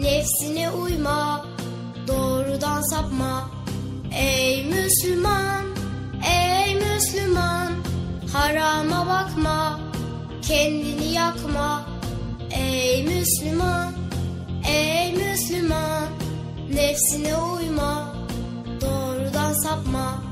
nefsine uyma, doğrudan sapma. Ey Müslüman, ey Müslüman, harama bakma, kendini yakma. Ey Müslüman, ey Müslüman, Nefsine uyma, doğrudan sapma.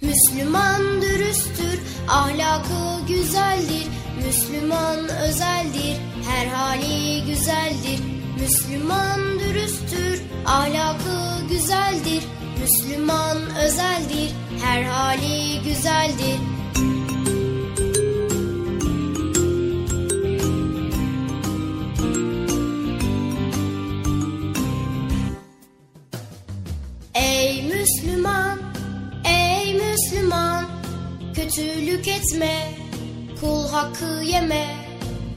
Müslüman dürüsttür, ahlakı güzeldir. Müslüman özeldir, her hali güzeldir. Müslüman dürüsttür, ahlakı güzeldir. Müslüman özeldir, her hali güzeldir. Ey Müslüman, ey Müslüman, kötülük etme, kul hakkı yeme.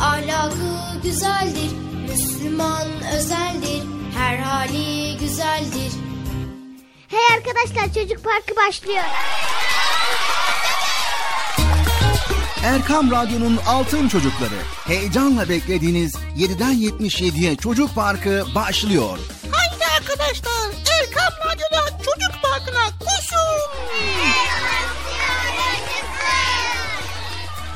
ahlakı güzeldir. Müslüman özeldir, her hali güzeldir. Hey arkadaşlar çocuk parkı başlıyor. Erkam Radyo'nun Altın Çocukları. Heyecanla beklediğiniz 7'den 77'ye Çocuk Parkı başlıyor. Haydi arkadaşlar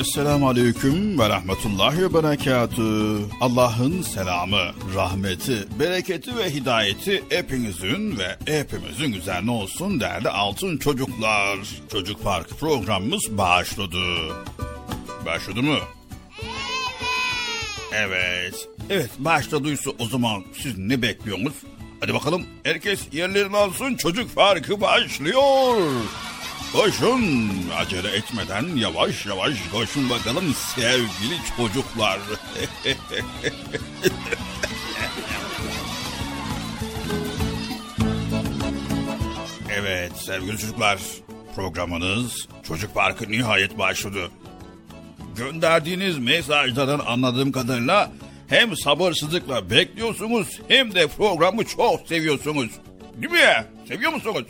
Esselamu Aleyküm ve Rahmetullahi ve Berekatü. Allah'ın selamı, rahmeti, bereketi ve hidayeti hepinizin ve hepimizin üzerine olsun değerli altın çocuklar. Çocuk Park programımız başladı. Başladı mı? Evet. Evet başladıysa o zaman siz ne bekliyorsunuz? Hadi bakalım herkes yerlerini alsın çocuk farkı başlıyor. Koşun acele etmeden yavaş yavaş koşun bakalım sevgili çocuklar. evet sevgili çocuklar programınız Çocuk Parkı nihayet başladı. Gönderdiğiniz mesajlardan anladığım kadarıyla hem sabırsızlıkla bekliyorsunuz hem de programı çok seviyorsunuz. Değil mi? Seviyor musunuz?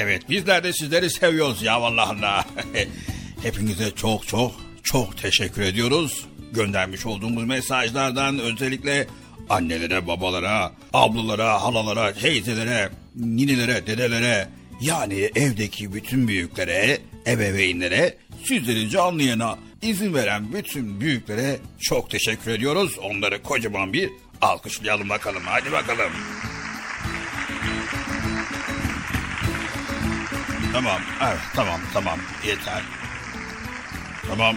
Evet bizler de sizleri seviyoruz ya vallahi. Hepinize çok çok çok teşekkür ediyoruz. Göndermiş olduğumuz mesajlardan özellikle annelere, babalara, ablalara, halalara, teyzelere, ninelere, dedelere yani evdeki bütün büyüklere, ebeveynlere, sizleri canlı yayına izin veren bütün büyüklere çok teşekkür ediyoruz. Onları kocaman bir alkışlayalım bakalım. Hadi bakalım. Tamam, evet, tamam, tamam, yeter. Tamam,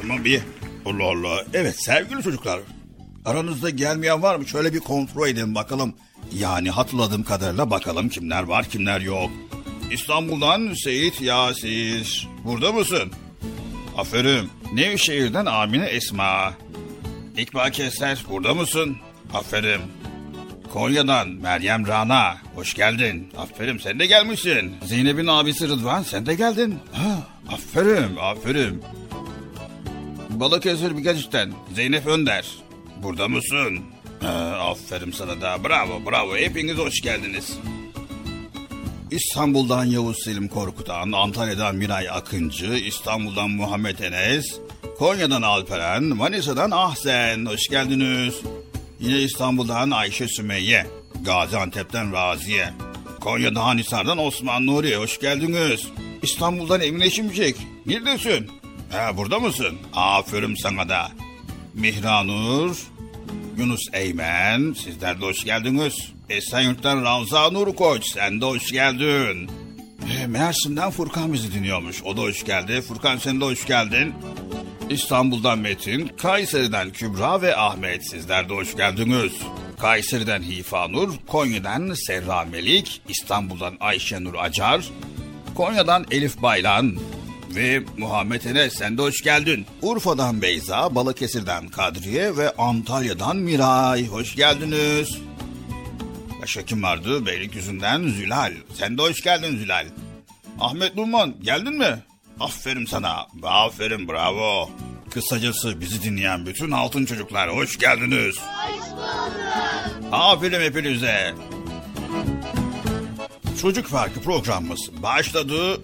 tamam bir. Allah Allah. Evet sevgili çocuklar, aranızda gelmeyen var mı? Şöyle bir kontrol edelim bakalım. Yani hatırladığım kadarıyla bakalım kimler var, kimler yok. İstanbul'dan Seyit Yasir. Burada mısın? Aferin. Nevşehir'den Amine Esma. İkbal Keser, burada mısın? Aferin. Konya'dan Meryem Rana. Hoş geldin. Aferin sen de gelmişsin. Zeynep'in abisi Rıdvan sen de geldin. Ha, aferin aferin. Balıkesir Bigaç'tan Zeynep Önder. Burada mısın? Ha, aferin sana da bravo bravo hepiniz hoş geldiniz. İstanbul'dan Yavuz Selim Korkutan, Antalya'dan Miray Akıncı, İstanbul'dan Muhammed Enes, Konya'dan Alperen, Manisa'dan Ahsen, hoş geldiniz. Yine İstanbul'dan Ayşe Sümeyye, Gaziantep'ten Raziye, Konya'dan Hisar'dan Osman Nuri, hoş geldiniz. İstanbul'dan Emine Şimşek, neredesin? Ha, burada mısın? Aferin sana da. Mihranur, Yunus Eymen, sizler de hoş geldiniz. Esenyurt'tan Ravza Nur Koç, sen de hoş geldin. E, Mersin'den Furkan bizi dinliyormuş, o da hoş geldi. Furkan sen de hoş geldin. İstanbul'dan Metin, Kayseri'den Kübra ve Ahmet, sizler de hoş geldiniz. Kayseri'den Hifanur, Konya'dan Serra Melik, İstanbul'dan Ayşenur Acar, Konya'dan Elif Baylan, ve Muhammed Enes sen de hoş geldin. Urfa'dan Beyza, Balıkesir'den Kadriye ve Antalya'dan Miray. Hoş geldiniz. Başka kim vardı? Beylikdüzü'nden Zülal. Sen de hoş geldin Zülal. Ahmet Numan geldin mi? Aferin sana. Aferin bravo. Kısacası bizi dinleyen bütün altın çocuklar hoş geldiniz. Hoş bulduk. Aferin hepinize. Çocuk Farkı programımız başladı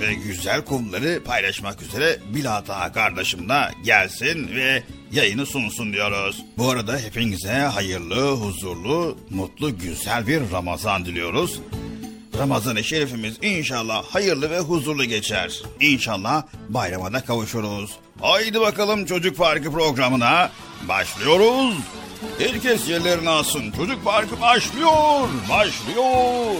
ve güzel konuları paylaşmak üzere Bilata kardeşimle gelsin ve yayını sunsun diyoruz. Bu arada hepinize hayırlı, huzurlu, mutlu, güzel bir Ramazan diliyoruz. Ramazan-ı Şerifimiz inşallah hayırlı ve huzurlu geçer. İnşallah bayrama da kavuşuruz. Haydi bakalım Çocuk Parkı programına başlıyoruz. Herkes yerlerini alsın. Çocuk Parkı başlıyor, başlıyor.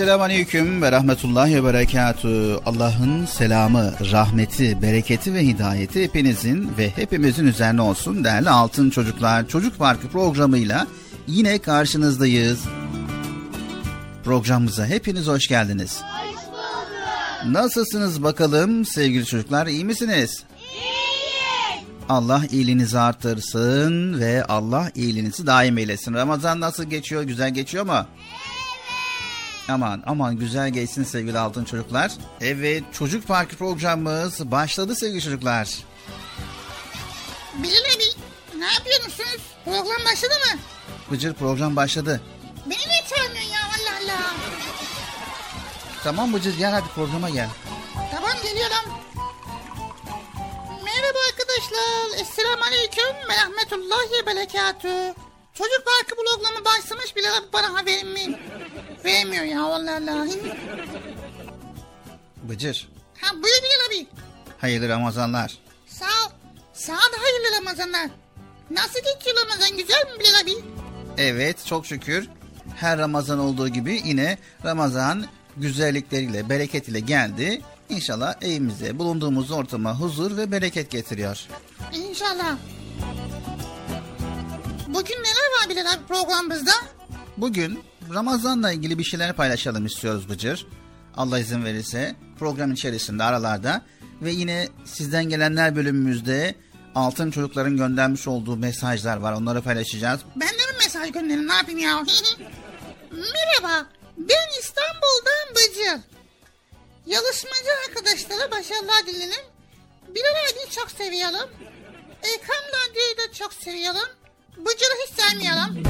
Esselamu Aleyküm ve Rahmetullahi ve Berekatü. Allah'ın selamı, rahmeti, bereketi ve hidayeti hepinizin ve hepimizin üzerine olsun değerli altın çocuklar. Çocuk Parkı programıyla yine karşınızdayız. Programımıza hepiniz hoş geldiniz. Hoş bulduk. Nasılsınız bakalım sevgili çocuklar iyi misiniz? İyiyiz. Allah iyiliğinizi artırsın ve Allah iyiliğinizi daim eylesin. Ramazan nasıl geçiyor? Güzel geçiyor mu? Aman aman güzel geçsin sevgili altın çocuklar. Evet çocuk parkı programımız başladı sevgili çocuklar. Bilal abi ne yapıyorsunuz? Program başladı mı? Bıcır program başladı. Beni niye çağırmıyorsun ya Allah Allah. Tamam Bıcır gel hadi programa gel. Tamam geliyorum. Merhaba arkadaşlar. Esselamu Aleyküm ve Rahmetullahi ve Berekatü. Çocuk Parkı programı başlamış bile bana haberim mi? Vermiyor ya vallahi. Bıcır. Ha buyur Bilal abi. Hayırlı Ramazanlar. Sağ ol. Sağ ol hayırlı Ramazanlar. Nasıl geçiyor Ramazan güzel mi Bilal abi? Evet çok şükür her Ramazan olduğu gibi yine Ramazan güzellikleriyle, bereketiyle geldi. İnşallah evimize, bulunduğumuz ortama huzur ve bereket getiriyor. İnşallah. Bugün neler var Bilal abi programımızda? Bugün Ramazan'la ilgili bir şeyler paylaşalım istiyoruz Bıcır. Allah izin verirse program içerisinde aralarda ve yine sizden gelenler bölümümüzde altın çocukların göndermiş olduğu mesajlar var onları paylaşacağız. Ben de mi mesaj gönderin ne yapayım ya? Merhaba ben İstanbul'dan Bıcır. Yarışmacı arkadaşlara başarılar dilerim. Bilal abi çok seviyorum. Ekran Radyo'yu da çok seviyorum. Bıcır'ı hiç sevmiyorum.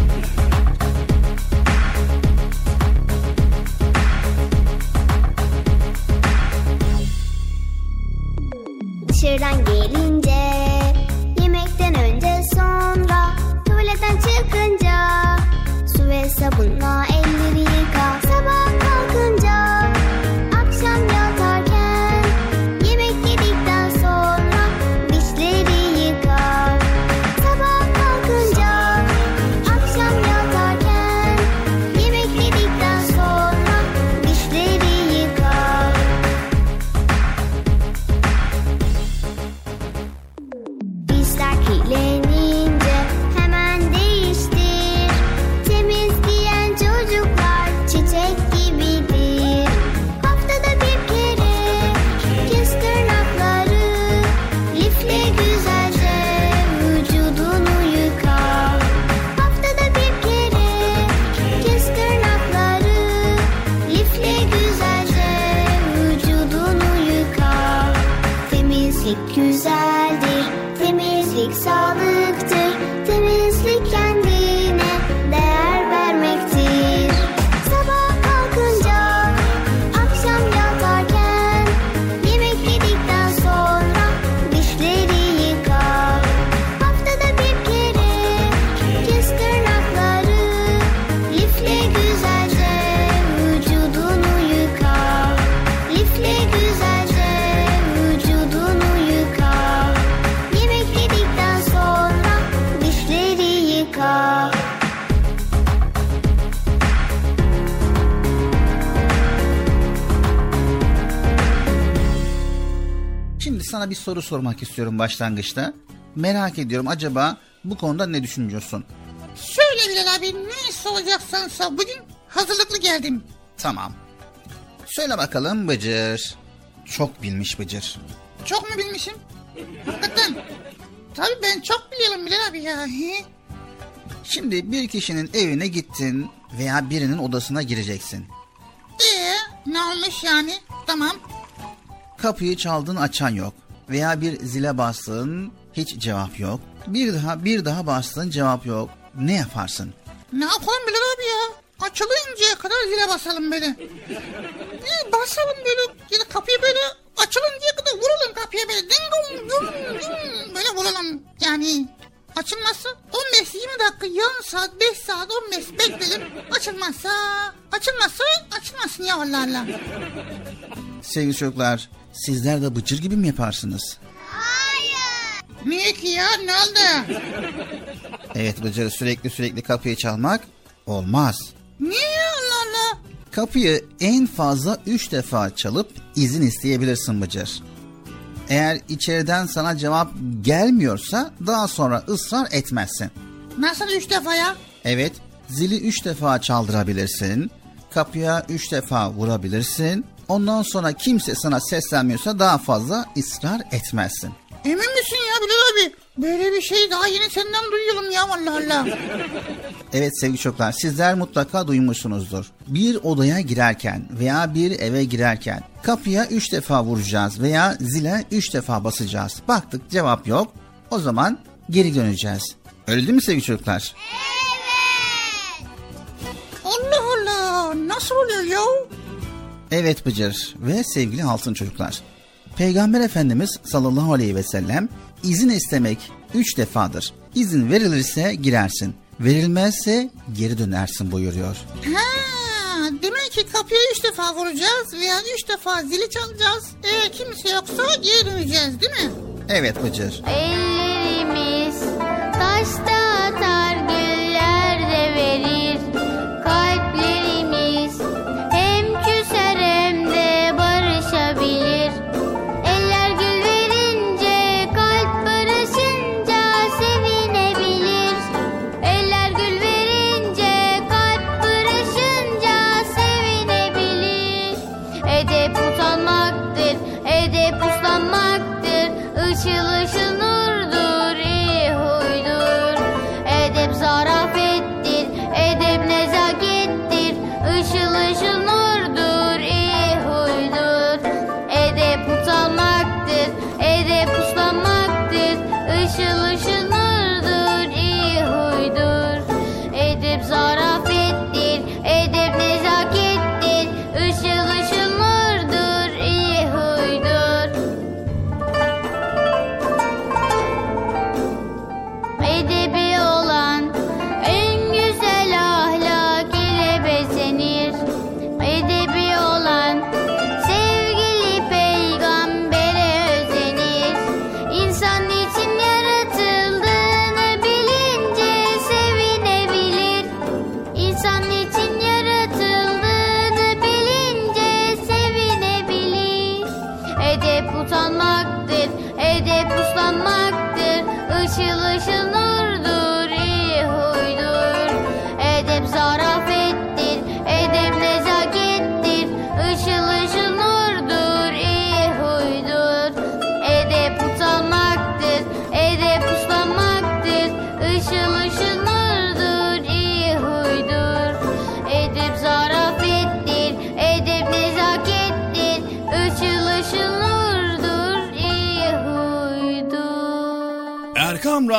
Dışarıdan gelince Yemekten önce sonra Tuvaletten çıkınca Su ve sabunla sana bir soru sormak istiyorum başlangıçta. Merak ediyorum acaba bu konuda ne düşünüyorsun? Söyle Bilal abi ne soracaksan sor. Bugün hazırlıklı geldim. Tamam. Söyle bakalım Bıcır. Çok bilmiş Bıcır. Çok mu bilmişim? Hakikaten. Tabii ben çok biliyorum Bilal abi ya. Şimdi bir kişinin evine gittin veya birinin odasına gireceksin. Ee, ne olmuş yani? Tamam. Kapıyı çaldın açan yok. Veya bir zile bastın hiç cevap yok. Bir daha bir daha bastın cevap yok. Ne yaparsın? Ne yapalım Bilal abi ya? Açılıncaya kadar zile basalım böyle. Bir basalım böyle ya da kapıyı böyle açılıncaya kadar vuralım kapıya böyle. Ding dong dong ding böyle vuralım. Yani açılmazsa 15-20 dakika yarım saat 5 saat 15 bekledim. Açılmazsa açılmazsa açılmasın ya Allah Allah. Sevgili çocuklar sizler de Bıcır gibi mi yaparsınız? Niye ki ya ne oldu? Evet Bıcır sürekli sürekli kapıyı çalmak olmaz. Niye Allah Allah? Kapıyı en fazla üç defa çalıp izin isteyebilirsin Bıcır. Eğer içeriden sana cevap gelmiyorsa daha sonra ısrar etmezsin. Nasıl üç defa ya? Evet, zili üç defa çaldırabilirsin. Kapıya üç defa vurabilirsin. Ondan sonra kimse sana seslenmiyorsa daha fazla ısrar etmezsin. Emin misin ya Bilal abi? Böyle bir şey daha yeni senden duyuyorum ya Allah Allah. Evet sevgili çocuklar sizler mutlaka duymuşsunuzdur. Bir odaya girerken veya bir eve girerken kapıya üç defa vuracağız veya zile üç defa basacağız. Baktık cevap yok o zaman geri döneceğiz. Öyle değil mi sevgili çocuklar? Allah Allah nasıl oluyor ya? Evet Bıcır ve sevgili altın çocuklar. Peygamber Efendimiz sallallahu aleyhi ve sellem izin istemek üç defadır. İzin verilirse girersin, verilmezse geri dönersin buyuruyor. Ha, demek ki kapıya üç defa vuracağız veya üç defa zili çalacağız. Eğer kimse yoksa geri döneceğiz değil mi? Evet Bıcır. Ellerimiz taşta atar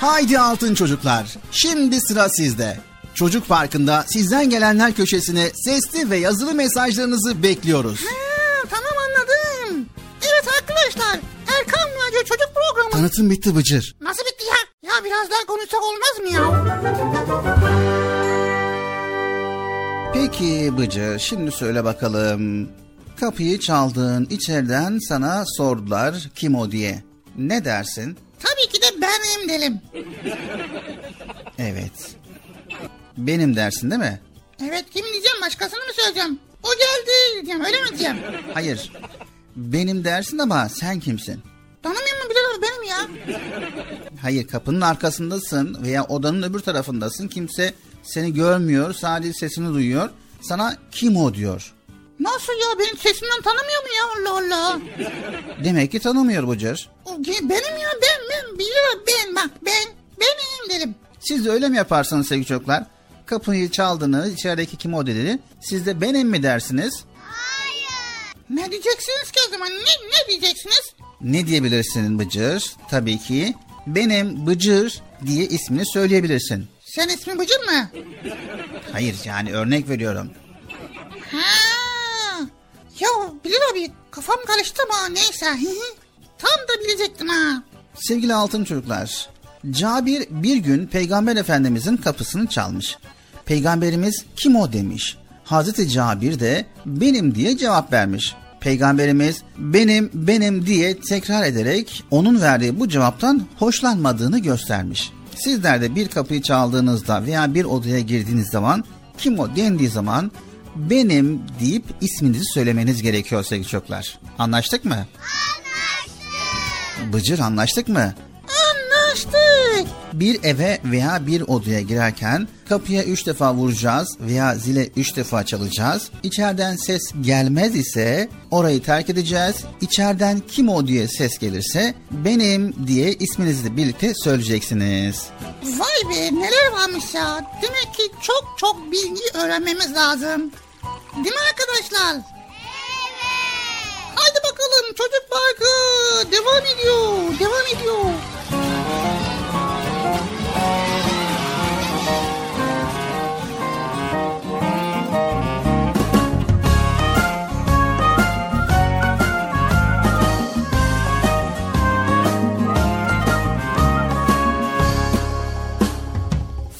Haydi altın çocuklar. Şimdi sıra sizde. Çocuk Parkı'nda sizden gelenler köşesine sesli ve yazılı mesajlarınızı bekliyoruz. Ha, tamam anladım. Evet arkadaşlar Erkam Radyo Çocuk Programı. Tanıtım bitti Bıcır. Nasıl bitti ya? Ya biraz daha konuşsak olmaz mı ya? Peki Bıcır şimdi söyle bakalım. Kapıyı çaldın içeriden sana sordular kim o diye. Ne dersin? Tabii ki de benim derim. Evet. Benim dersin değil mi? Evet kim diyeceğim başkasını mı söyleyeceğim? O geldi diyeceğim öyle mi diyeceğim? Hayır. Benim dersin ama sen kimsin? Tanımıyor mu Bilal abi benim ya? Hayır kapının arkasındasın veya odanın öbür tarafındasın. Kimse seni görmüyor sadece sesini duyuyor. Sana kim o diyor. Nasıl ya benim sesimden tanımıyor mu ya Allah Allah. Demek ki tanımıyor Bıcır. Benim ya ben ben abi ben bak ben benim derim. Siz de öyle mi yaparsanız sevgili çocuklar? Kapıyı çaldınız içerideki kim o dedi. Siz de benim mi dersiniz? Ne diyeceksiniz ki o zaman ne, ne diyeceksiniz? Ne diyebilirsin Bıcır? Tabii ki benim Bıcır diye ismini söyleyebilirsin. Sen ismi Bıcır mı? Hayır yani örnek veriyorum. Ha. Ya Bilal abi kafam karıştı ama neyse. Tam da bilecektim ha. Sevgili altın çocuklar, Cabir bir gün Peygamber Efendimizin kapısını çalmış. Peygamberimiz kim o demiş. Hazreti Cabir de benim diye cevap vermiş. Peygamberimiz benim benim diye tekrar ederek onun verdiği bu cevaptan hoşlanmadığını göstermiş. Sizler de bir kapıyı çaldığınızda veya bir odaya girdiğiniz zaman kim o dendiği zaman benim deyip isminizi söylemeniz gerekiyor sevgili çocuklar. Anlaştık mı? Bıcır anlaştık mı? Anlaştık. Bir eve veya bir odaya girerken kapıya üç defa vuracağız veya zile üç defa çalacağız. İçeriden ses gelmez ise orayı terk edeceğiz. İçeriden kim o diye ses gelirse benim diye isminizi birlikte söyleyeceksiniz. Vay be neler varmış ya. Demek ki çok çok bilgi öğrenmemiz lazım. Değil mi arkadaşlar? Evet. Haydi bakalım çocuk parkı devam ediyor. Devam ediyor.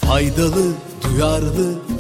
Faydalı, duyarlı,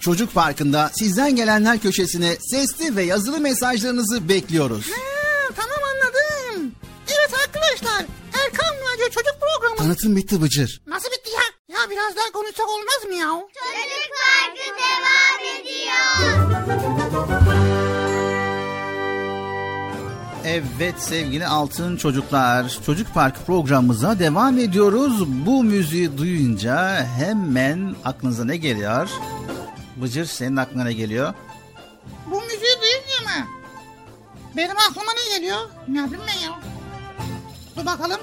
Çocuk Parkı'nda sizden gelenler köşesine sesli ve yazılı mesajlarınızı bekliyoruz. Ha, tamam anladım. Evet arkadaşlar Erkan Radyo Çocuk Programı. Tanıtım bitti Bıcır. Nasıl bitti ya? Ya biraz daha konuşsak olmaz mı ya? Çocuk Parkı devam ediyor. Evet sevgili altın çocuklar. Çocuk Parkı programımıza devam ediyoruz. Bu müziği duyunca hemen aklınıza ne geliyor? Bıcır senin aklına ne geliyor? Bu müziği duyunca mı? Benim aklıma ne geliyor? Ne yapayım ben ya? Dur bakalım.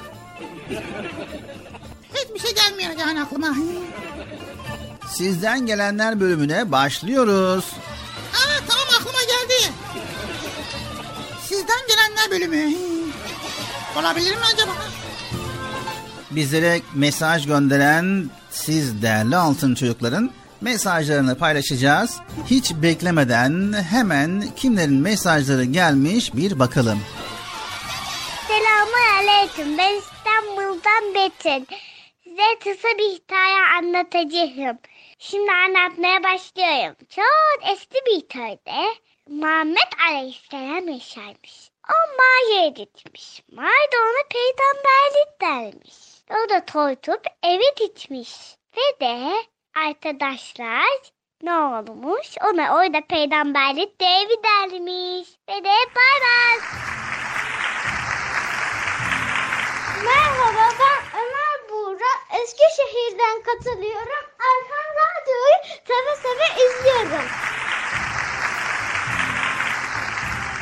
Hiçbir şey gelmiyor yani aklıma. Sizden gelenler bölümüne başlıyoruz. Aa tamam aklıma geldi. Sizden gelenler bölümü. Olabilir mi acaba? Bizlere mesaj gönderen siz değerli altın çocukların mesajlarını paylaşacağız. Hiç beklemeden hemen kimlerin mesajları gelmiş bir bakalım. Selamun aleyküm. Ben İstanbul'dan Betin. Size kısa bir hikaye anlatacağım. Şimdi anlatmaya başlıyorum. Çok eski bir köyde Muhammed Aleyhisselam yaşarmış. O mağaraya gitmiş. Mağarada ona peygamberlik dermiş. O da toytup eve gitmiş. Ve de arkadaşlar ne olmuş? Ona orada peygamberlik devi dermiş. Ve de bay bay. Merhaba ben Ömer Buğra. Eskişehir'den katılıyorum. Erkan Radyo'yu seve seve izliyorum.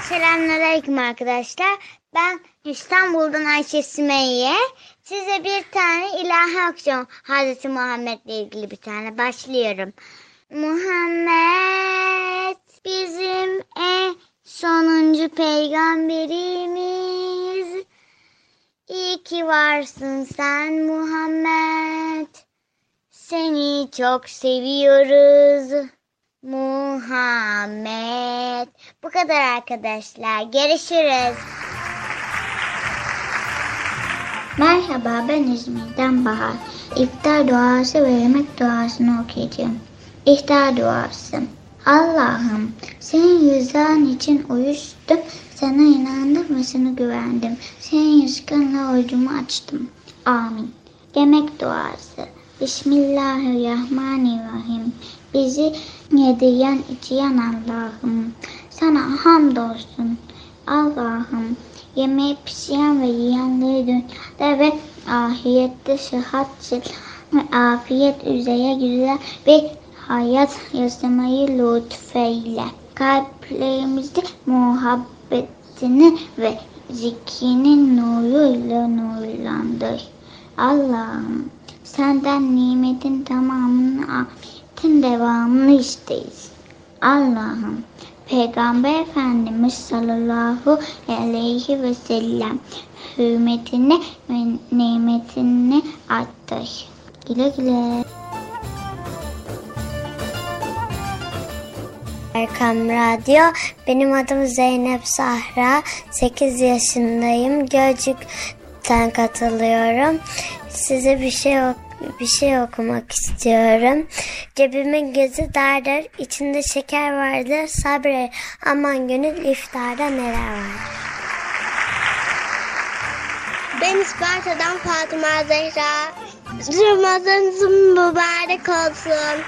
Selamünaleyküm arkadaşlar. Ben İstanbul'dan Ayşe Sümeyye. Size bir tane ilahi aksiyon Hazreti Muhammed'le ilgili bir tane başlıyorum. Muhammed bizim en sonuncu peygamberimiz. İyi ki varsın sen Muhammed. Seni çok seviyoruz. Muhammed. Bu kadar arkadaşlar. Görüşürüz. Merhaba ben İzmir'den Bahar. İftar duası ve yemek duasını okuyacağım. İftar duası. Allah'ım senin rızan için uyuştum. Sana inandım ve sana güvendim. Senin rızkınla orucumu açtım. Amin. Yemek duası. Bismillahirrahmanirrahim. Bizi yediren içiren Allah'ım. Sana hamdolsun. Allah'ım yemeği pişiren ve yiyenleri dünyada ve ahirette sıhhat ve afiyet üzere güzel bir hayat yaşamayı lütfeyle. Kalplerimizde muhabbet nefsini ve zikrinin nuruyla nurlandır. Allah'ım senden nimetin tamamını, afiyetin devamını isteyiz. Allah'ım Peygamber Efendimiz sallallahu aleyhi ve sellem hürmetini ve nimetini arttır. Güle güle. Erkam Radyo. Benim adım Zeynep Sahra. 8 yaşındayım. Gölcük'ten katılıyorum. Size bir şey bir şey okumak istiyorum. Cebimin gözü dardır, içinde şeker vardır. Sabre aman gönül iftarda neler var. Ben İsparta'dan Fatıma Zehra. Ramazanınız mübarek olsun.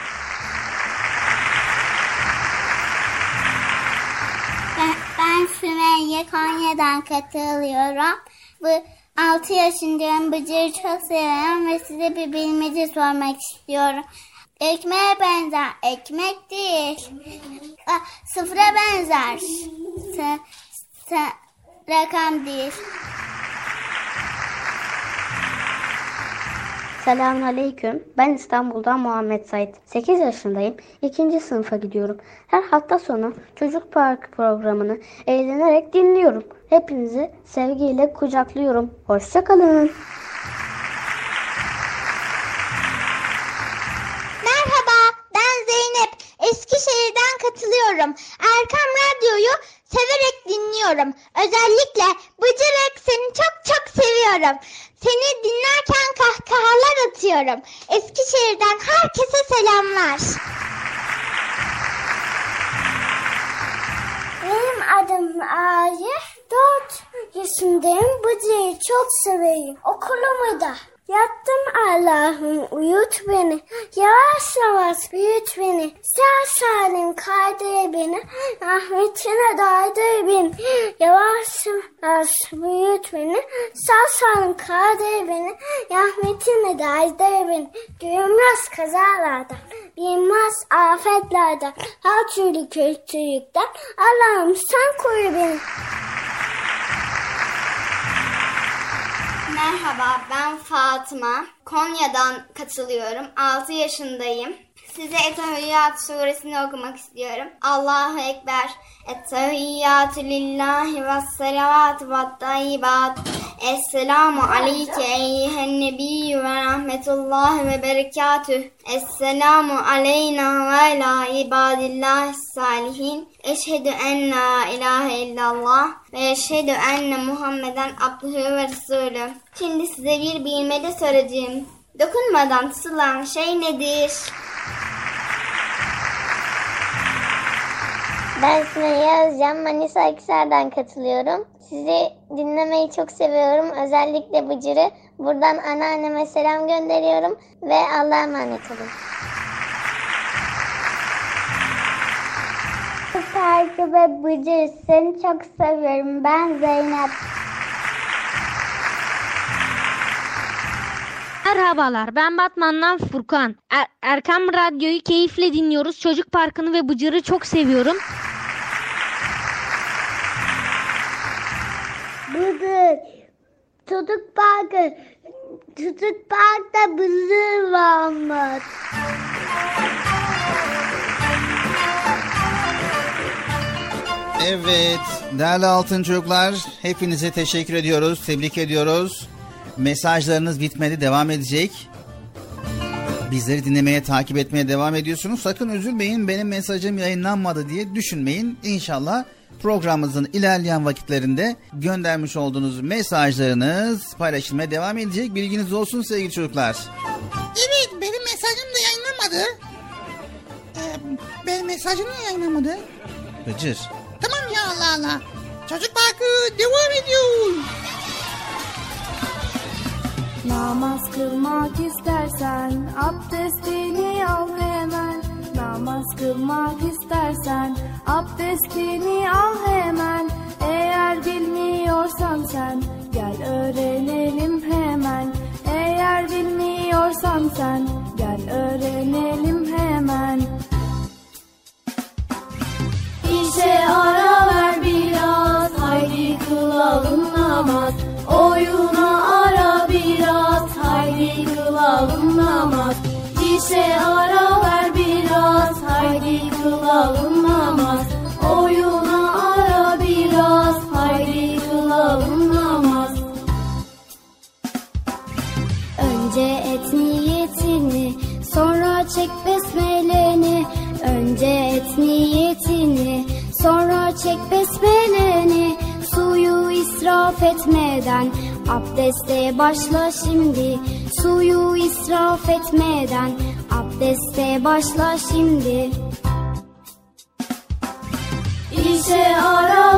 Ben, ben Sümeyye Konya'dan katılıyorum. Bu 6 yaşındayım. Bıcırı çok seviyorum ve size bir bilmece sormak istiyorum. Ekmeğe benzer, ekmek değil. A, sıfıra benzer, s, s, rakam değil. Selamun Aleyküm. Ben İstanbul'dan Muhammed Said. 8 yaşındayım. 2. sınıfa gidiyorum. Her hafta sonu çocuk park programını eğlenerek dinliyorum. Hepinizi sevgiyle kucaklıyorum. Hoşçakalın. Merhaba, ben Zeynep. Eskişehir'den katılıyorum. Erkam Radyo'yu severek dinliyorum. Özellikle Bıcırık seni çok çok seviyorum. Seni dinlerken kahkahalar atıyorum. Eskişehir'den herkese selamlar. Benim adım Ayı. 4 yaşındayım. Bıcırı çok severim. Okulumu da. Yattım Allah'ım uyut beni. Yavaş yavaş büyüt beni. Sağ salim kaydır beni. Rahmetine daydır beni. Yavaş yavaş büyüt beni. Sağ salim kaydır beni. Rahmetine daydır beni. Görünmez kazalardan. Bilmez afetlerden. Her türlü kötülükten. Allah'ım sen koru beni. Merhaba ben Fatıma. Konya'dan katılıyorum. 6 yaşındayım. Size Ettehiyyat suresini okumak istiyorum. Allahu Ekber. Ettehiyyatü lillahi ve salavatü ve tayyibat. Esselamu aleyke eyyihen nebiyyü ve rahmetullahi ve berekatüh. Esselamu aleyna ve ala ibadillahi salihin. Eşhedü en la ilahe illallah ve eşhedü enne Muhammeden abdühü ve resulü. Şimdi size bir bilmece soracağım. Dokunmadan tutulan şey nedir? Ben Sümeyye Özcan, Manisa Akisar'dan katılıyorum. Sizi dinlemeyi çok seviyorum. Özellikle Bıcır'ı. Buradan anneanneme selam gönderiyorum ve Allah'a emanet olun. Parkı ve Bıcır seni çok seviyorum. Ben Zeynep. Merhabalar ben Batman'dan Furkan. Er- Erkam Radyo'yu keyifle dinliyoruz. Çocuk Parkı'nı ve Bıcır'ı çok seviyorum. Bıdır. Çocuk parkı. Çocuk parkta bıdır varmış. Evet, değerli altın çocuklar, hepinize teşekkür ediyoruz, tebrik ediyoruz. Mesajlarınız bitmedi, devam edecek. Bizleri dinlemeye, takip etmeye devam ediyorsunuz. Sakın üzülmeyin, benim mesajım yayınlanmadı diye düşünmeyin. İnşallah programımızın ilerleyen vakitlerinde göndermiş olduğunuz mesajlarınız paylaşılmaya devam edecek. Bilginiz olsun sevgili çocuklar. Evet benim mesajım da yayınlanmadı. Ee, benim mesajım niye yayınlanmadı? Bıcır. Tamam ya Allah Allah. Çocuk parkı devam ediyor. Namaz kılmak istersen abdestini al hemen namaz kılmak istersen abdestini al hemen. Eğer bilmiyorsan sen gel öğrenelim hemen. Eğer bilmiyorsan sen gel öğrenelim hemen. İşe ara ver biraz haydi kılalım namaz. Oyuna ara biraz haydi kılalım namaz. İşe ara ver biraz haydi kılalım namaz. Oyuna ara biraz haydi kılalım namaz. Önce et niyetini sonra çek besmeleni. Önce et niyetini sonra çek besmeleni. Suyu israf etmeden Abdeste başla şimdi suyu israf etmeden. Abdeste başla şimdi. İşe ara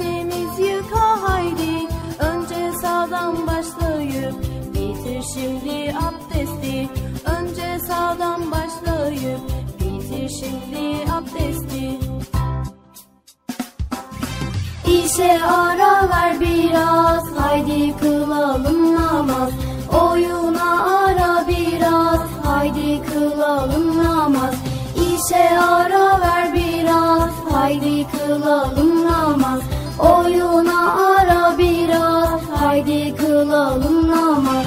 Dişlerimiz yıka haydi. Önce sağdan başlayıp Bitir şimdi abdesti. Önce sağdan başlayıp Bitir şimdi abdesti. İşe ara ver biraz Haydi kılalım namaz. Oyuna ara biraz Haydi kılalım namaz. İşe ara ver biraz Haydi kılalım namaz. Oyuna ara biraz Haydi kılalım namaz.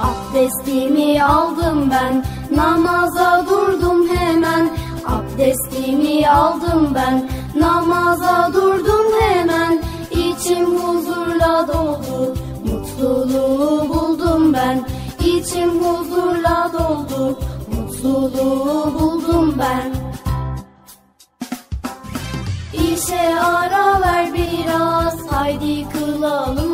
Abdestimi aldım ben Namaza durdum hemen. Abdestimi aldım ben Namaza durdum hemen. İçim huzurla doldu Mutluluğu buldum ben. İçim huzurla doldu Mutluluğu buldum ben. ara ver biraz Haydi kılalım.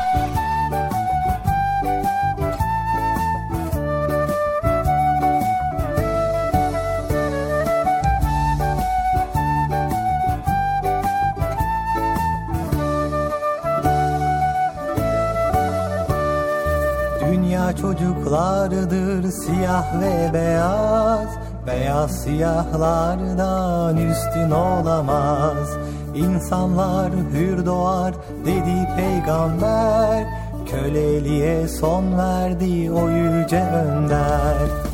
Çocuklardır siyah ve beyaz. Beyaz siyahlardan üstün olamaz. İnsanlar hür doğar dedi peygamber. Köleliğe son verdi o yüce önder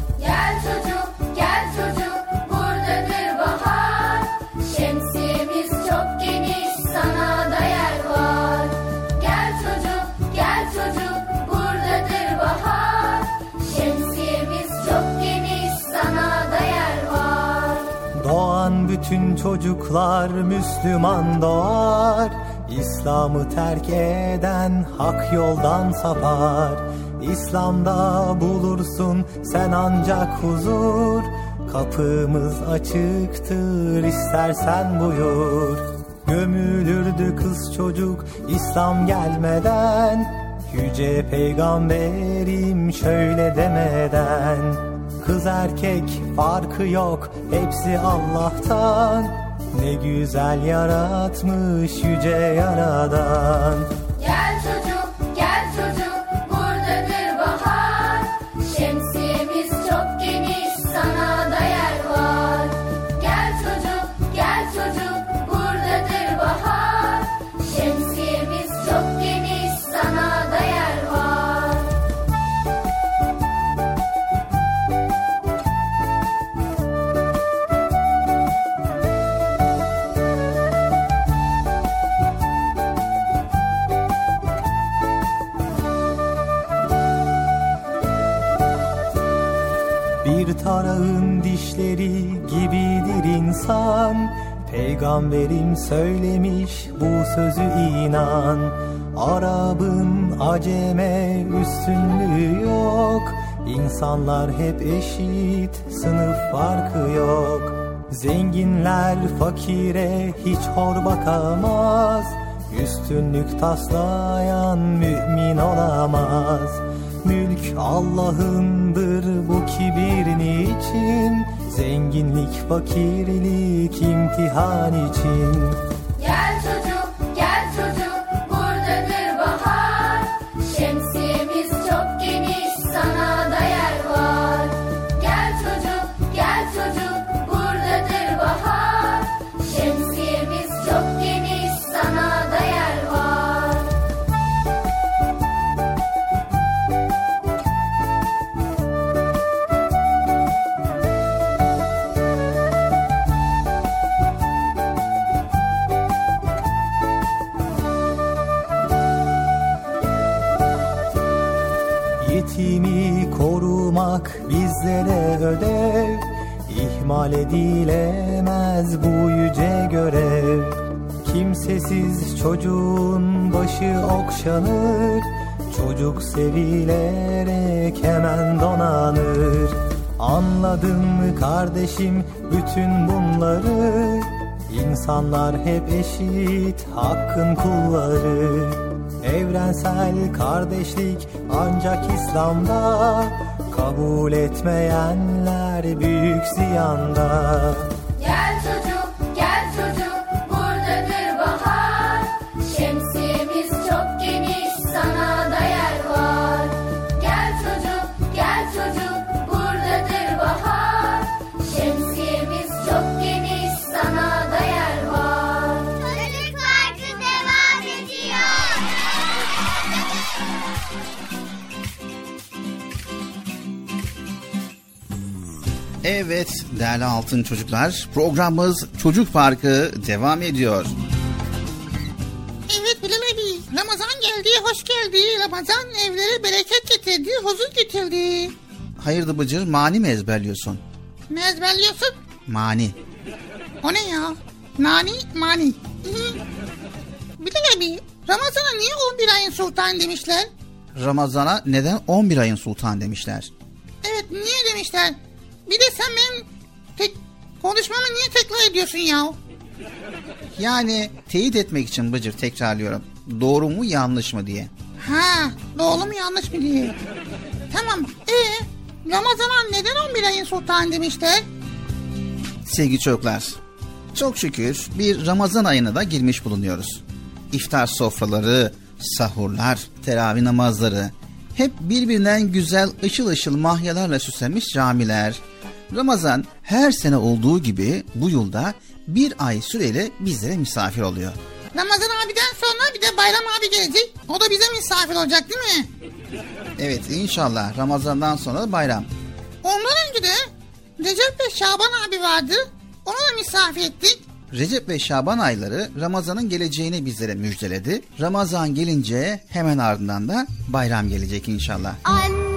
bütün çocuklar Müslüman doğar İslam'ı terk eden hak yoldan sapar. İslam'da bulursun sen ancak huzur Kapımız açıktır istersen buyur. Gömülürdü kız çocuk İslam gelmeden Yüce peygamberim şöyle demeden Kız erkek farkı yok hepsi Allah'tan. Ne güzel yaratmış yüce yaradan Peygamberim söylemiş bu sözü inan. Arap'ın aceme üstünlüğü yok. İnsanlar hep eşit sınıf farkı yok. Zenginler fakire hiç hor bakamaz. Üstünlük taslayan mümin olamaz. Mülk Allah'ındır bu kibir niçin Zenginlik fakirlik imtihan için çocuğun başı okşanır Çocuk sevilerek hemen donanır. Anladın mı kardeşim bütün bunları İnsanlar hep eşit hakkın kulları. Evrensel kardeşlik ancak İslam'da Kabul etmeyenler büyük ziyanda Evet değerli altın çocuklar programımız Çocuk Parkı devam ediyor. Evet Bilal abi. Ramazan geldi, hoş geldi. Ramazan evlere bereket getirdi, huzur getirdi. Hayırdır Bıcır mani mi ezberliyorsun? Ne ezberliyorsun? Mani. O ne ya? Nani, mani. Bilal abi, Ramazan'a niye 11 ayın sultan demişler? Ramazana neden 11 ayın sultan demişler? Evet, niye demişler? Bir de sen benim tek konuşmamı niye tekrar ediyorsun ya? Yani teyit etmek için Bıcır tekrarlıyorum. Doğru mu yanlış mı diye. Ha, doğru mu yanlış mı diye. Tamam, ee, Ramazan'a neden 11 ayın sultan demişler? Sevgili çocuklar, çok şükür bir Ramazan ayına da girmiş bulunuyoruz. İftar sofraları, sahurlar, teravih namazları, hep birbirinden güzel ışıl ışıl mahyalarla süslenmiş camiler. Ramazan her sene olduğu gibi bu yılda bir ay süreyle bizlere misafir oluyor. Ramazan abiden sonra bir de Bayram abi gelecek. O da bize misafir olacak değil mi? Evet inşallah Ramazan'dan sonra da bayram. Ondan önce de Recep ve Şaban abi vardı. Onu da misafir ettik. Recep ve Şaban ayları Ramazan'ın geleceğini bizlere müjdeledi. Ramazan gelince hemen ardından da bayram gelecek inşallah. Annem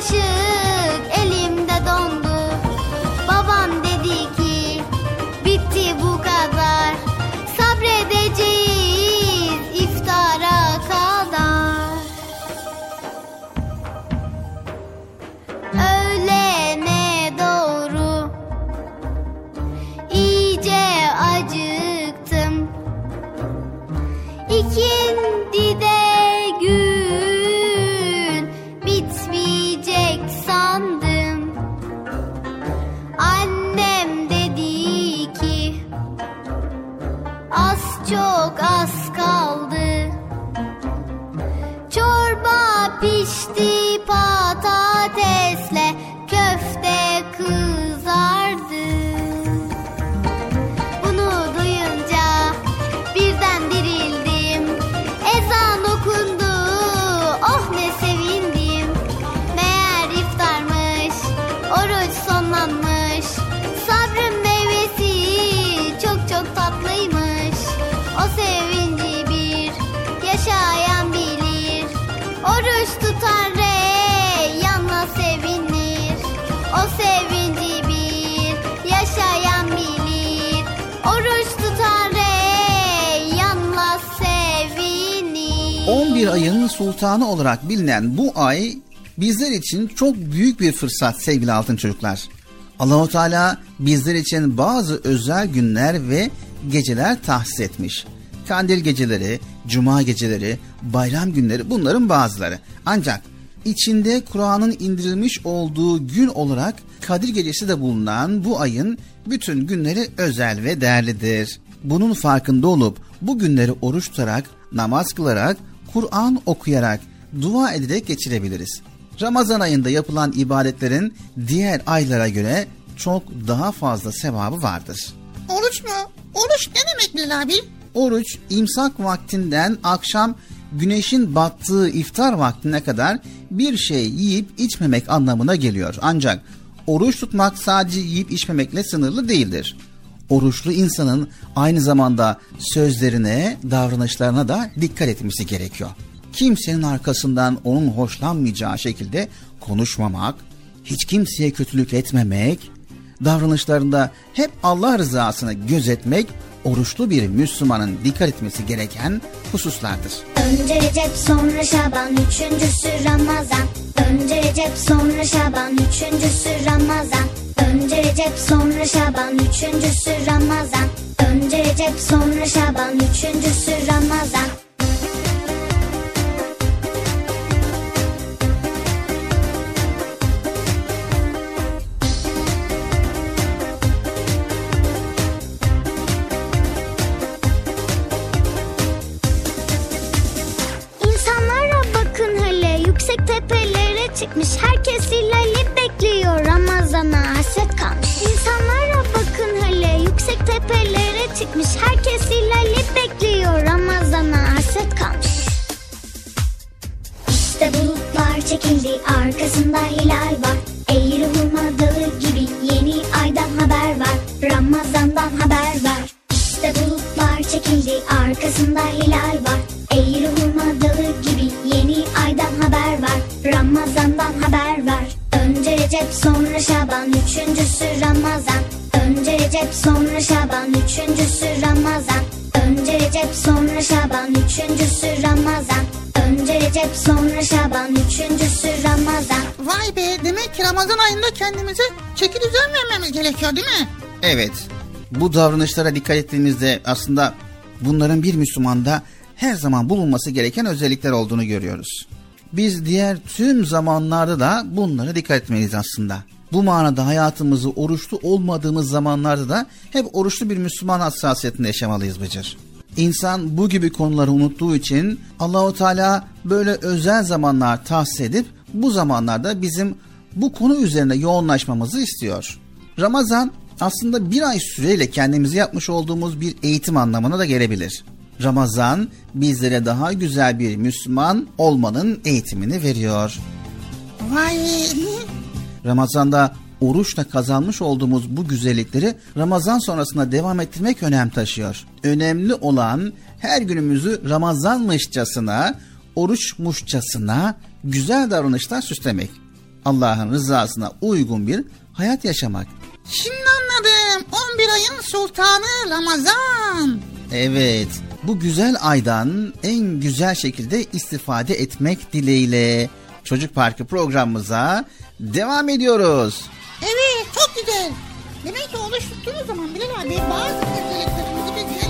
谢谢。Ayın sultanı olarak bilinen bu ay bizler için çok büyük bir fırsat sevgili altın çocuklar. Allahu Teala bizler için bazı özel günler ve geceler tahsis etmiş. Kandil geceleri, cuma geceleri, bayram günleri bunların bazıları. Ancak içinde Kur'an'ın indirilmiş olduğu gün olarak Kadir Gecesi de bulunan bu ayın bütün günleri özel ve değerlidir. Bunun farkında olup bu günleri oruç tutarak, namaz kılarak, Kur'an okuyarak, dua ederek geçirebiliriz. Ramazan ayında yapılan ibadetlerin diğer aylara göre çok daha fazla sevabı vardır. Oruç mu? Oruç ne demek Bilal abi? Oruç imsak vaktinden akşam güneşin battığı iftar vaktine kadar bir şey yiyip içmemek anlamına geliyor. Ancak oruç tutmak sadece yiyip içmemekle sınırlı değildir. Oruçlu insanın aynı zamanda sözlerine, davranışlarına da dikkat etmesi gerekiyor. Kimsenin arkasından onun hoşlanmayacağı şekilde konuşmamak, hiç kimseye kötülük etmemek, davranışlarında hep Allah rızasını gözetmek oruçlu bir Müslümanın dikkat etmesi gereken hususlardır. Önce Recep sonra Şaban üçüncüsü Ramazan Önce Recep sonra Şaban üçüncüsü Ramazan Recep sonra Şaban üçüncüsü Ramazan. Önce Recep sonra Şaban üçüncüsü Ramazan. Çıkmış çıkmış. Herkes Hilal'i bekliyor. Ramazan'a hasret kalmış. İşte bulutlar çekildi. Arkasında hilal var. Eğri hurma dağı gibi yeni aydan haber var. Ramazandan haber var. İşte bulutlar çekildi. Arkasında hilal var. Eğri hurma dağı gibi yeni aydan haber var. Ramazandan haber var. Önce Recep sonra Şaban. Üçüncüsü Ramazan. Önce Recep sonra Şaban Recep sonra Şaban üçüncüsü Ramazan Vay be demek ki Ramazan ayında kendimize çeki düzen vermemiz gerekiyor değil mi? Evet, bu davranışlara dikkat ettiğimizde aslında bunların bir Müslümanda her zaman bulunması gereken özellikler olduğunu görüyoruz. Biz diğer tüm zamanlarda da bunlara dikkat etmeliyiz aslında. Bu manada hayatımızı oruçlu olmadığımız zamanlarda da hep oruçlu bir Müslüman hassasiyetinde yaşamalıyız Bıcır. İnsan bu gibi konuları unuttuğu için Allahu Teala böyle özel zamanlar tahsis edip bu zamanlarda bizim bu konu üzerine yoğunlaşmamızı istiyor. Ramazan aslında bir ay süreyle kendimizi yapmış olduğumuz bir eğitim anlamına da gelebilir. Ramazan bizlere daha güzel bir Müslüman olmanın eğitimini veriyor. Vay Ramazanda oruçla kazanmış olduğumuz bu güzellikleri Ramazan sonrasında devam ettirmek önem taşıyor. Önemli olan her günümüzü Ramazanmışçasına, oruçmuşçasına güzel davranışlar süslemek. Allah'ın rızasına uygun bir hayat yaşamak. Şimdi anladım 11 ayın sultanı Ramazan Evet, bu güzel aydan en güzel şekilde istifade etmek dileğiyle Çocuk Parkı programımıza devam ediyoruz. Evet çok güzel. Demek ki oruç tuttuğumuz zaman Bilal abi bazı özelliklerimizi biz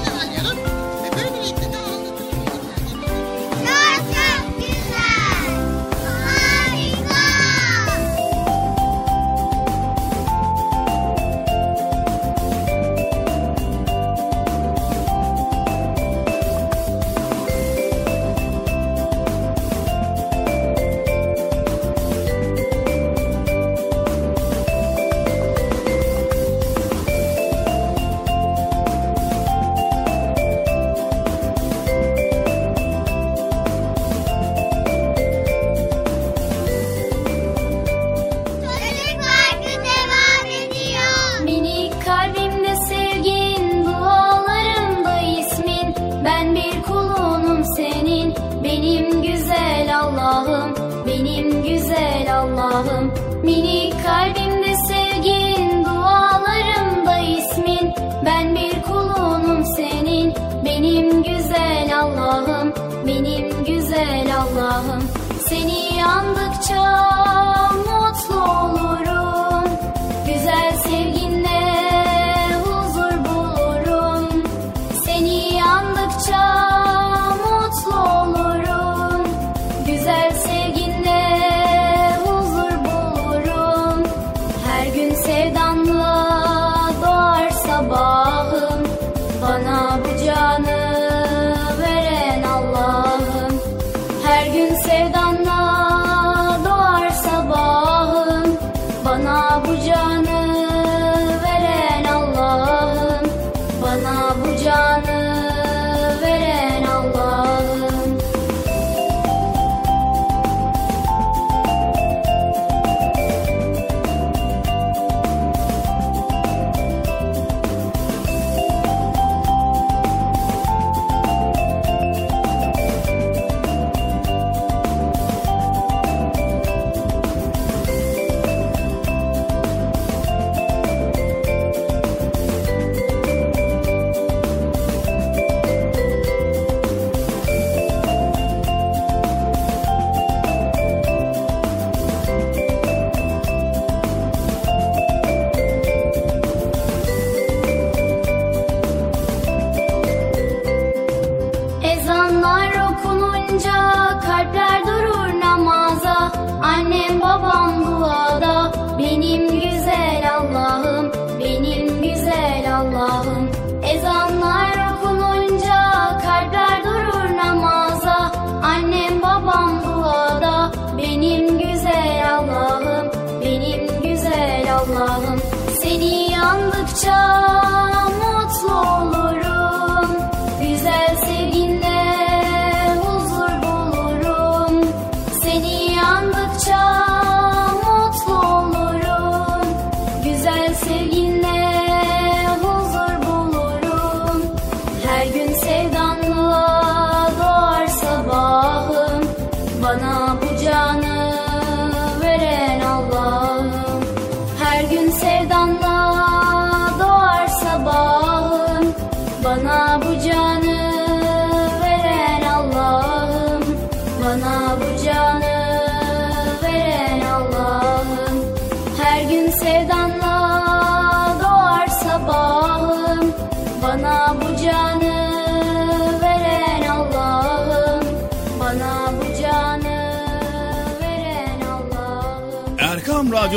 秋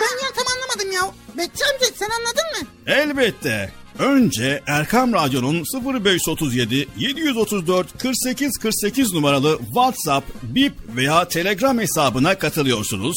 Ben ya tam anlamadım ya. Bekçi amca sen anladın mı? Elbette. Önce Erkam Radyo'nun 0537 734 48 48 numaralı WhatsApp, Bip veya Telegram hesabına katılıyorsunuz.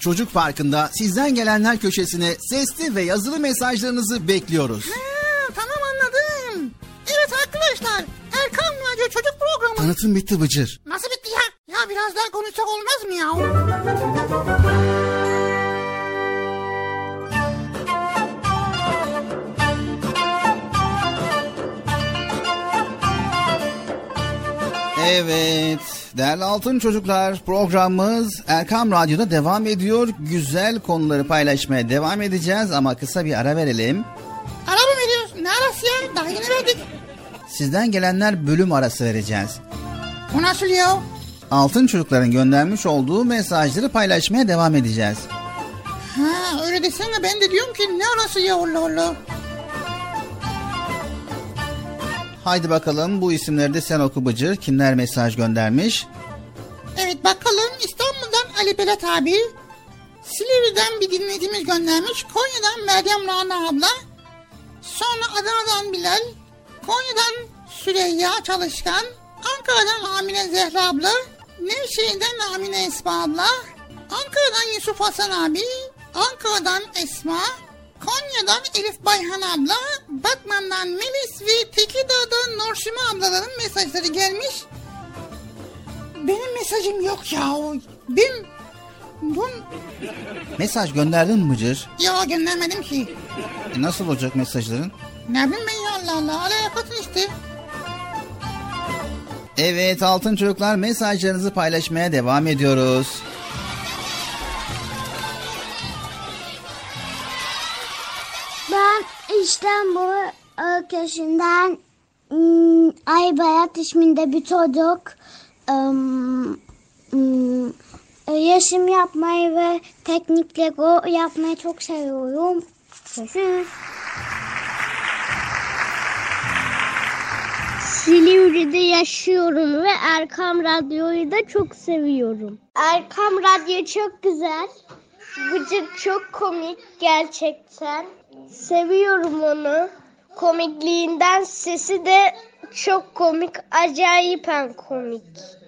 Çocuk Farkında sizden gelenler köşesine sesli ve yazılı mesajlarınızı bekliyoruz. Ha, tamam anladım. Evet arkadaşlar Erkan Radyo Çocuk Programı. Tanıtım bitti Bıcır. Nasıl bitti ya? Ya biraz daha konuşsak olmaz mı ya? Evet değerli altın çocuklar programımız Erkam Radyo'da devam ediyor. Güzel konuları paylaşmaya devam edeceğiz ama kısa bir ara verelim. Ara mı veriyoruz? Ne arası ya? Daha yeni verdik. Sizden gelenler bölüm arası vereceğiz. O nasıl ya? Altın çocukların göndermiş olduğu mesajları paylaşmaya devam edeceğiz. Ha öyle desene ben de diyorum ki ne arası ya Allah Allah. Haydi bakalım bu isimleri de sen oku Bıcır. Kimler mesaj göndermiş? Evet bakalım İstanbul'dan Ali Berat abi. Silivri'den bir dinleyicimiz göndermiş. Konya'dan Meryem Rana abla. Sonra Adana'dan Bilal. Konya'dan Süreyya Çalışkan. Ankara'dan Amine Zehra abla. Nevşehir'den Amine Esma abla. Ankara'dan Yusuf Hasan abi. Ankara'dan Esma. Konya'dan Elif Bayhan abla. Batman'dan Melis ve Tekirdağ'dan Norsima ablaların mesajları gelmiş. Benim mesajım yok ya. Ben... Bun... Mesaj gönderdin mi Bıcır? Ya göndermedim ki. E nasıl olacak mesajların? Ne bileyim ben ya Allah Allah. Alakatın işte. Evet altın çocuklar mesajlarınızı paylaşmaya devam ediyoruz. Ben İstanbul ülkesinden hmm, Aybayat isminde bir çocuk ım, resim yapmayı ve teknik Lego yapmayı çok seviyorum. Görüşürüz. Silivri'de yaşıyorum ve Erkam Radyo'yu da çok seviyorum. Erkam Radyo çok güzel. Bıcık çok komik gerçekten. Seviyorum onu. Komikliğinden sesi de çok komik. Acayipen komik.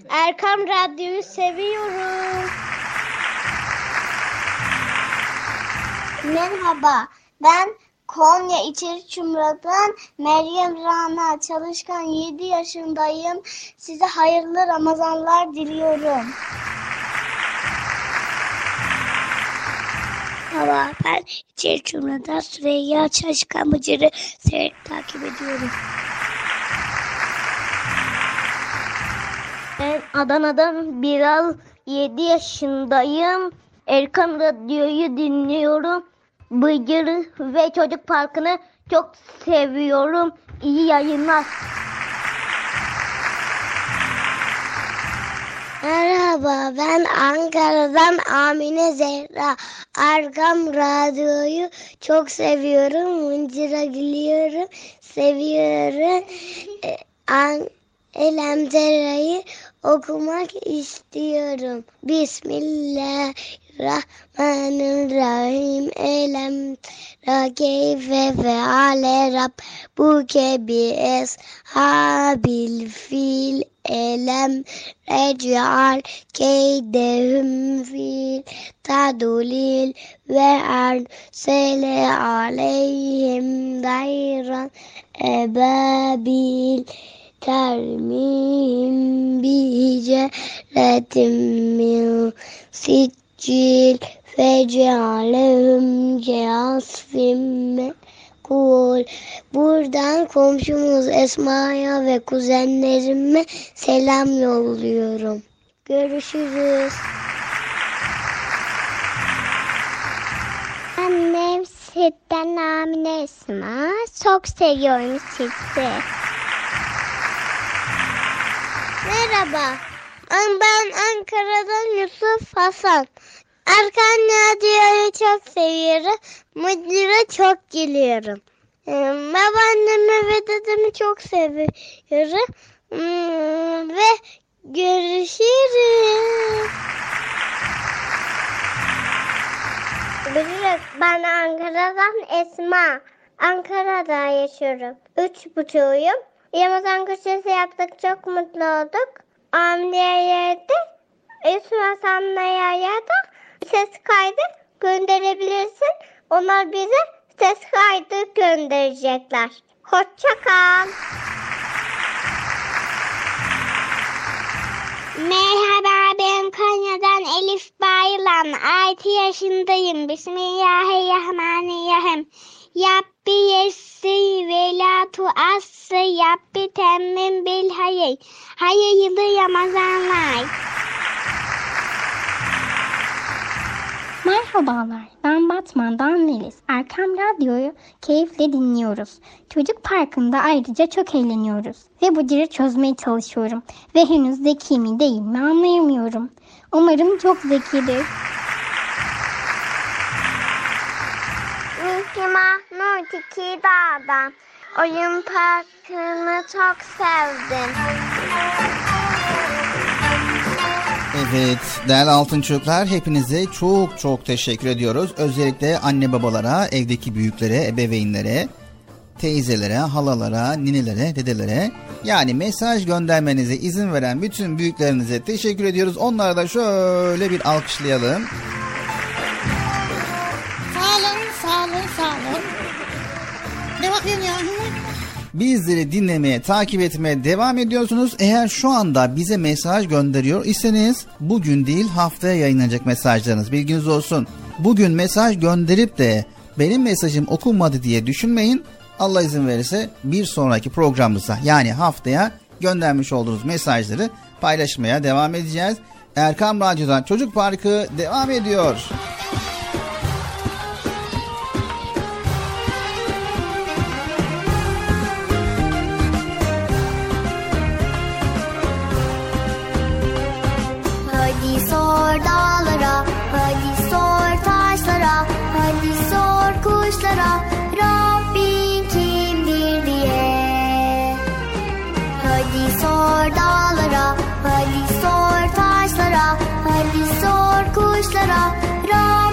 Erkam Radyo'yu seviyorum. Merhaba, ben Konya İçeri Çumra'dan Meryem Rana Çalışkan 7 yaşındayım. Size hayırlı Ramazanlar diliyorum. Merhaba ben İçeri Çumra'dan Süreyya Çalışkan Bıcır'ı severek takip ediyorum. Ben Adana'dan Bilal 7 yaşındayım. Erkan Radyo'yu dinliyorum. Bıcır'ı ve Çocuk Parkı'nı çok seviyorum. İyi yayınlar. Merhaba ben Ankara'dan Amine Zehra. Arkam Radyo'yu çok seviyorum. Mıncıra gülüyorum. Seviyorum. Ee, An okumak istiyorum. Bismillahirrahmanirrahim. Elem ra keyfe ve ale rab bu kebi eshabil fil elem rec'al keydehum fil tadulil ve ersele aleyhim dayran ebabil termihim bihiceletim min siccil fecalehum ceasfim Kul. Buradan komşumuz Esma'ya ve kuzenlerime selam yolluyorum. Görüşürüz. Annem Sütten Amine Esma. Çok seviyorum sizi. Merhaba. Ben Ankara'dan Yusuf Hasan. Erkan Radyo'yu çok seviyorum. Mutlu'ya çok gülüyorum. Ee, babaannemi ve dedemi çok seviyorum. Hmm, ve görüşürüz. Biliyoruz ben Ankara'dan Esma. Ankara'da yaşıyorum. Üç buçuğuyum. Ramazan köşesi yaptık çok mutlu olduk. Amliye'ye de Esma Sanlaya'ya da ses kaydı gönderebilirsin. Onlar bize ses kaydı gönderecekler. Hoşça kal. Merhaba ben Konya'dan Elif Bayılan. 6 yaşındayım. Bismillahirrahmanirrahim. Yapbi yessi ve la tuassı yapbi temin bil hayır. Hayırlı Ramazanlar. Merhabalar, ben Batman'dan Melis. Erkam Radyo'yu keyifle dinliyoruz. Çocuk Parkı'nda ayrıca çok eğleniyoruz. Ve bu diri çözmeye çalışıyorum. Ve henüz zeki mi değil mi anlayamıyorum. Umarım çok zekidir. Miki Mahmut Tekirdağ'dan. Oyun parkını çok sevdim. Evet değerli altın çocuklar hepinize çok çok teşekkür ediyoruz. Özellikle anne babalara, evdeki büyüklere, ebeveynlere, teyzelere, halalara, ninelere, dedelere yani mesaj göndermenize izin veren bütün büyüklerinize teşekkür ediyoruz. Onlara da şöyle bir alkışlayalım. Sağ olun, sağ olun, sağ olun. Ne bakıyorsun ya? Bizleri dinlemeye, takip etmeye devam ediyorsunuz. Eğer şu anda bize mesaj gönderiyor iseniz bugün değil haftaya yayınlanacak mesajlarınız bilginiz olsun. Bugün mesaj gönderip de benim mesajım okunmadı diye düşünmeyin. Allah izin verirse bir sonraki programımızda yani haftaya göndermiş olduğunuz mesajları paylaşmaya devam edeceğiz. Erkam Radyo'dan Çocuk Parkı devam ediyor. Hadi Rabbin kimdir diye. Hadi sor hadi sor taşlara, hadi sor kuşlara, Rabbin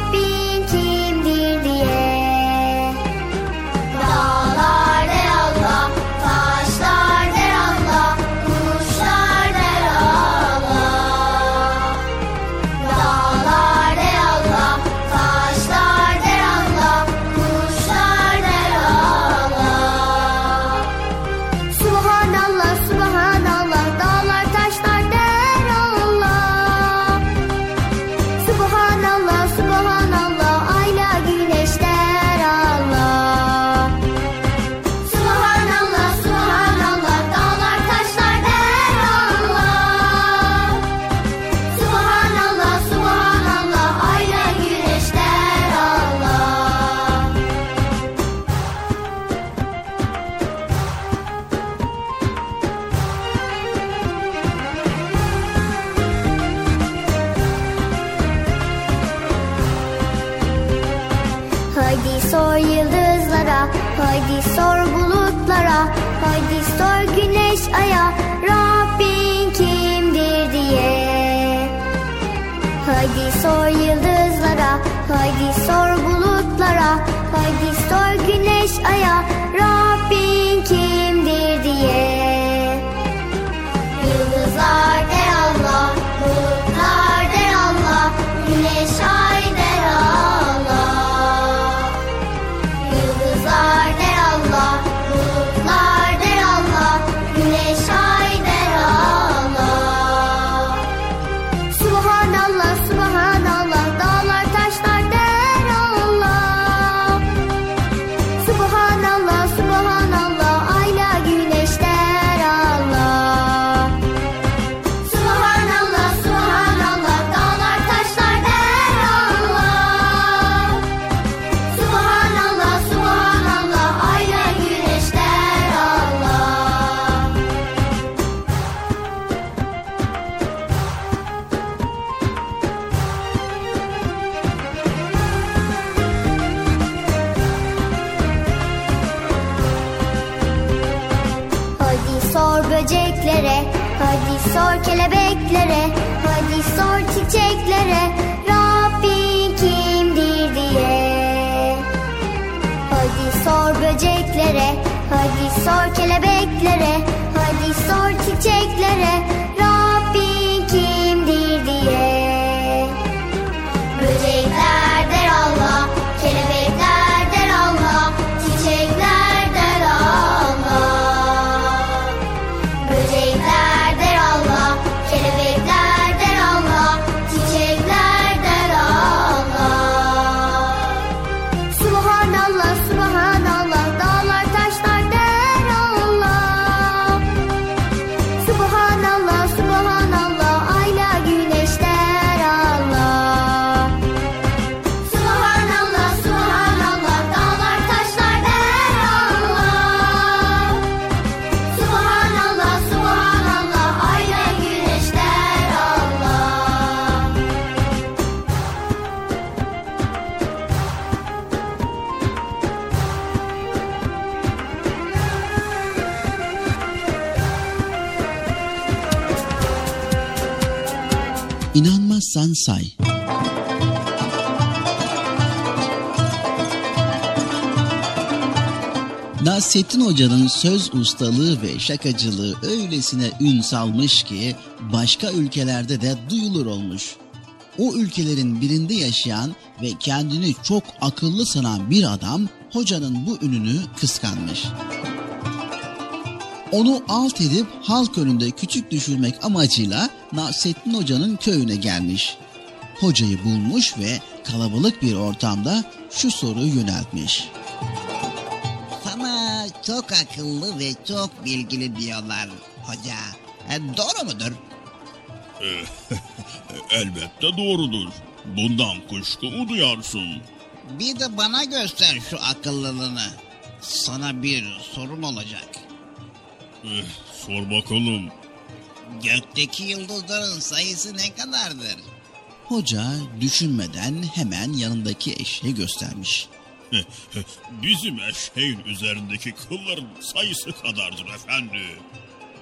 haydi sor bulutlara, haydi sor güneş aya, Rabbin kimdir diye. Haydi sor yıldızlara, haydi sor bulutlara, haydi sor güneş aya, Rabbin kimdir diye. Yıldızlar kelebeklere, hadi sor çiçeklere, Rabbin kimdir diye. Hadi sor böceklere, hadi sor kelebeklere, hadi sor çiçeklere, İnanmazsan say. Nasrettin Hoca'nın söz ustalığı ve şakacılığı öylesine ün salmış ki başka ülkelerde de duyulur olmuş. O ülkelerin birinde yaşayan ve kendini çok akıllı sanan bir adam hocanın bu ününü kıskanmış. Onu alt edip halk önünde küçük düşürmek amacıyla Nasrettin Hoca'nın köyüne gelmiş. Hocayı bulmuş ve kalabalık bir ortamda şu soruyu yöneltmiş. Sana çok akıllı ve çok bilgili diyorlar hoca. E, doğru mudur? Elbette doğrudur. Bundan kuşku mu duyarsın? Bir de bana göster şu akıllılığını. Sana bir sorum olacak. Eh, sor bakalım. Gökteki yıldızların sayısı ne kadardır? Hoca düşünmeden hemen yanındaki eşeği göstermiş. Bizim eşeğin üzerindeki kılların sayısı kadardır efendi.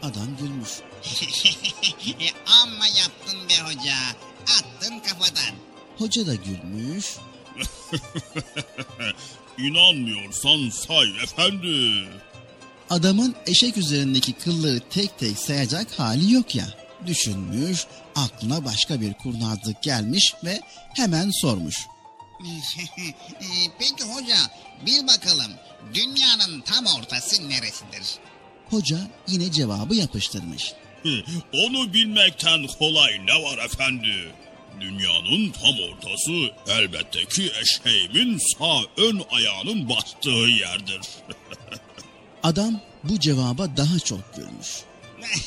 Adam gülmüş. Amma yaptın be hoca. Attın kafadan. Hoca da gülmüş. İnanmıyorsan say efendi. Adamın eşek üzerindeki kılları tek tek sayacak hali yok ya. Düşünmüş, aklına başka bir kurnazlık gelmiş ve hemen sormuş. Peki hoca, bil bakalım dünyanın tam ortası neresidir? Hoca yine cevabı yapıştırmış. Onu bilmekten kolay ne var efendi? Dünyanın tam ortası elbette ki eşeğimin sağ ön ayağının bastığı yerdir. Adam bu cevaba daha çok gülmüş.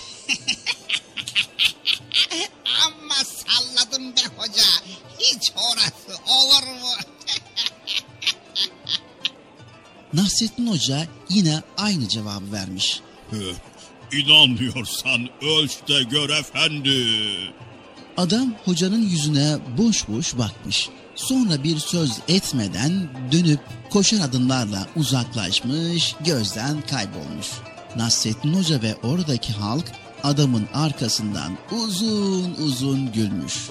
Amma salladım be hoca. Hiç orası olur mu? Nasrettin Hoca yine aynı cevabı vermiş. İnanmıyorsan ölç de gör efendi. Adam hocanın yüzüne boş boş bakmış. Sonra bir söz etmeden dönüp koşar adımlarla uzaklaşmış, gözden kaybolmuş. Nasrettin Hoca ve oradaki halk adamın arkasından uzun uzun gülmüş.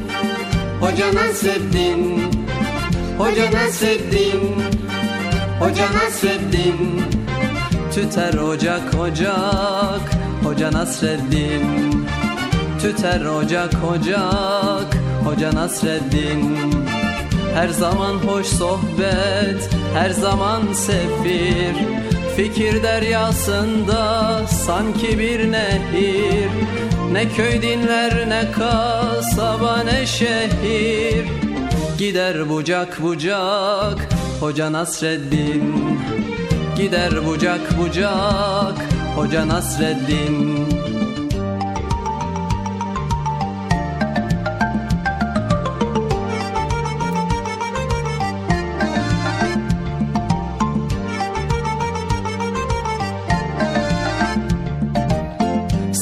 Hoca Nasreddin. Hoca Nasreddin. Hoca Nasreddin. Tüter ocak ocak. Hoca Nasreddin. Tüter ocak ocak. Hoca Nasreddin. Her zaman hoş sohbet Her zaman sefir. Fikir deryasında sanki bir nehir Ne köy dinler ne kasaba ne şehir. Gider bucak bucak Hoca Nasreddin. Gider bucak bucak Hoca Nasreddin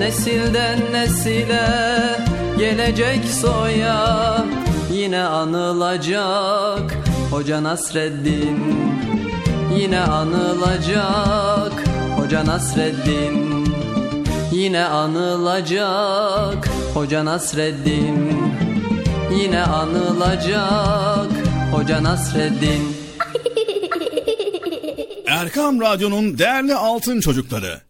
Nesilden nesile gelecek soya Yine anılacak. Hoca Nasreddin Yine anılacak. Hoca Nasreddin Yine anılacak. Hoca Nasreddin Yine anılacak. Hoca Nasreddin. Erkam Radyo'nun değerli altın çocukları.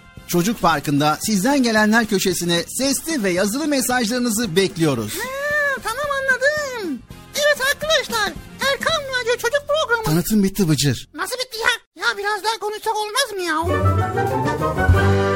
Çocuk Parkı'nda sizden gelenler köşesine sesli ve yazılı mesajlarınızı bekliyoruz. Ha, tamam anladım. Evet arkadaşlar Erkan Radyo Çocuk Programı. Tanıtım bitti Bıcır. Nasıl bitti ya? Ya biraz daha konuşsak olmaz mı ya?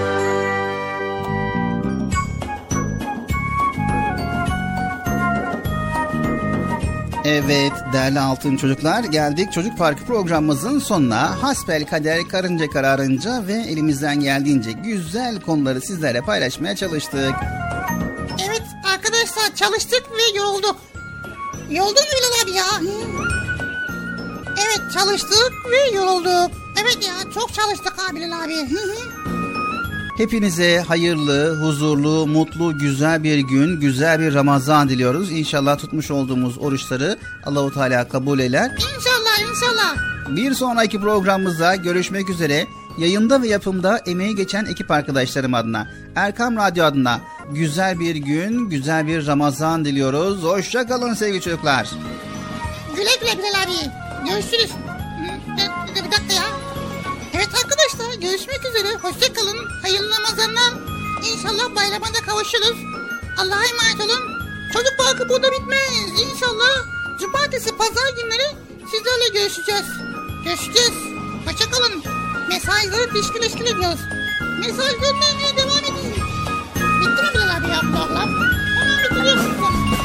Evet değerli altın çocuklar geldik Çocuk Parkı programımızın sonuna. Hasbel kader karınca kararınca ve elimizden geldiğince güzel konuları sizlerle paylaşmaya çalıştık. Evet arkadaşlar çalıştık ve yorulduk. Yoruldun mu Bilal abi ya? Evet çalıştık ve yorulduk. Evet ya çok çalıştık abi abi. Hepinize hayırlı, huzurlu, mutlu, güzel bir gün, güzel bir Ramazan diliyoruz. İnşallah tutmuş olduğumuz oruçları Allahu Teala kabul eder. İnşallah inşallah. Bir sonraki programımızda görüşmek üzere. Yayında ve yapımda emeği geçen ekip arkadaşlarım adına, Erkam Radyo adına güzel bir gün, güzel bir Ramazan diliyoruz. Hoşça kalın sevgili çocuklar. Güle güle Bilal abi. Görüşürüz. Görüşmek üzere. Hoşçakalın. Hayırlı Ramazanlar. İnşallah bayrama da kavuşuruz. Allah'a emanet olun. Çocuk parkı burada bitmez. İnşallah cumartesi pazar günleri sizlerle görüşeceğiz. Görüşeceğiz. Hoşçakalın. Mesajları teşkil teşkil ediyoruz. Mesaj göndermeye devam edin. Bitti mi Bilal abi ya bu Allah? Hemen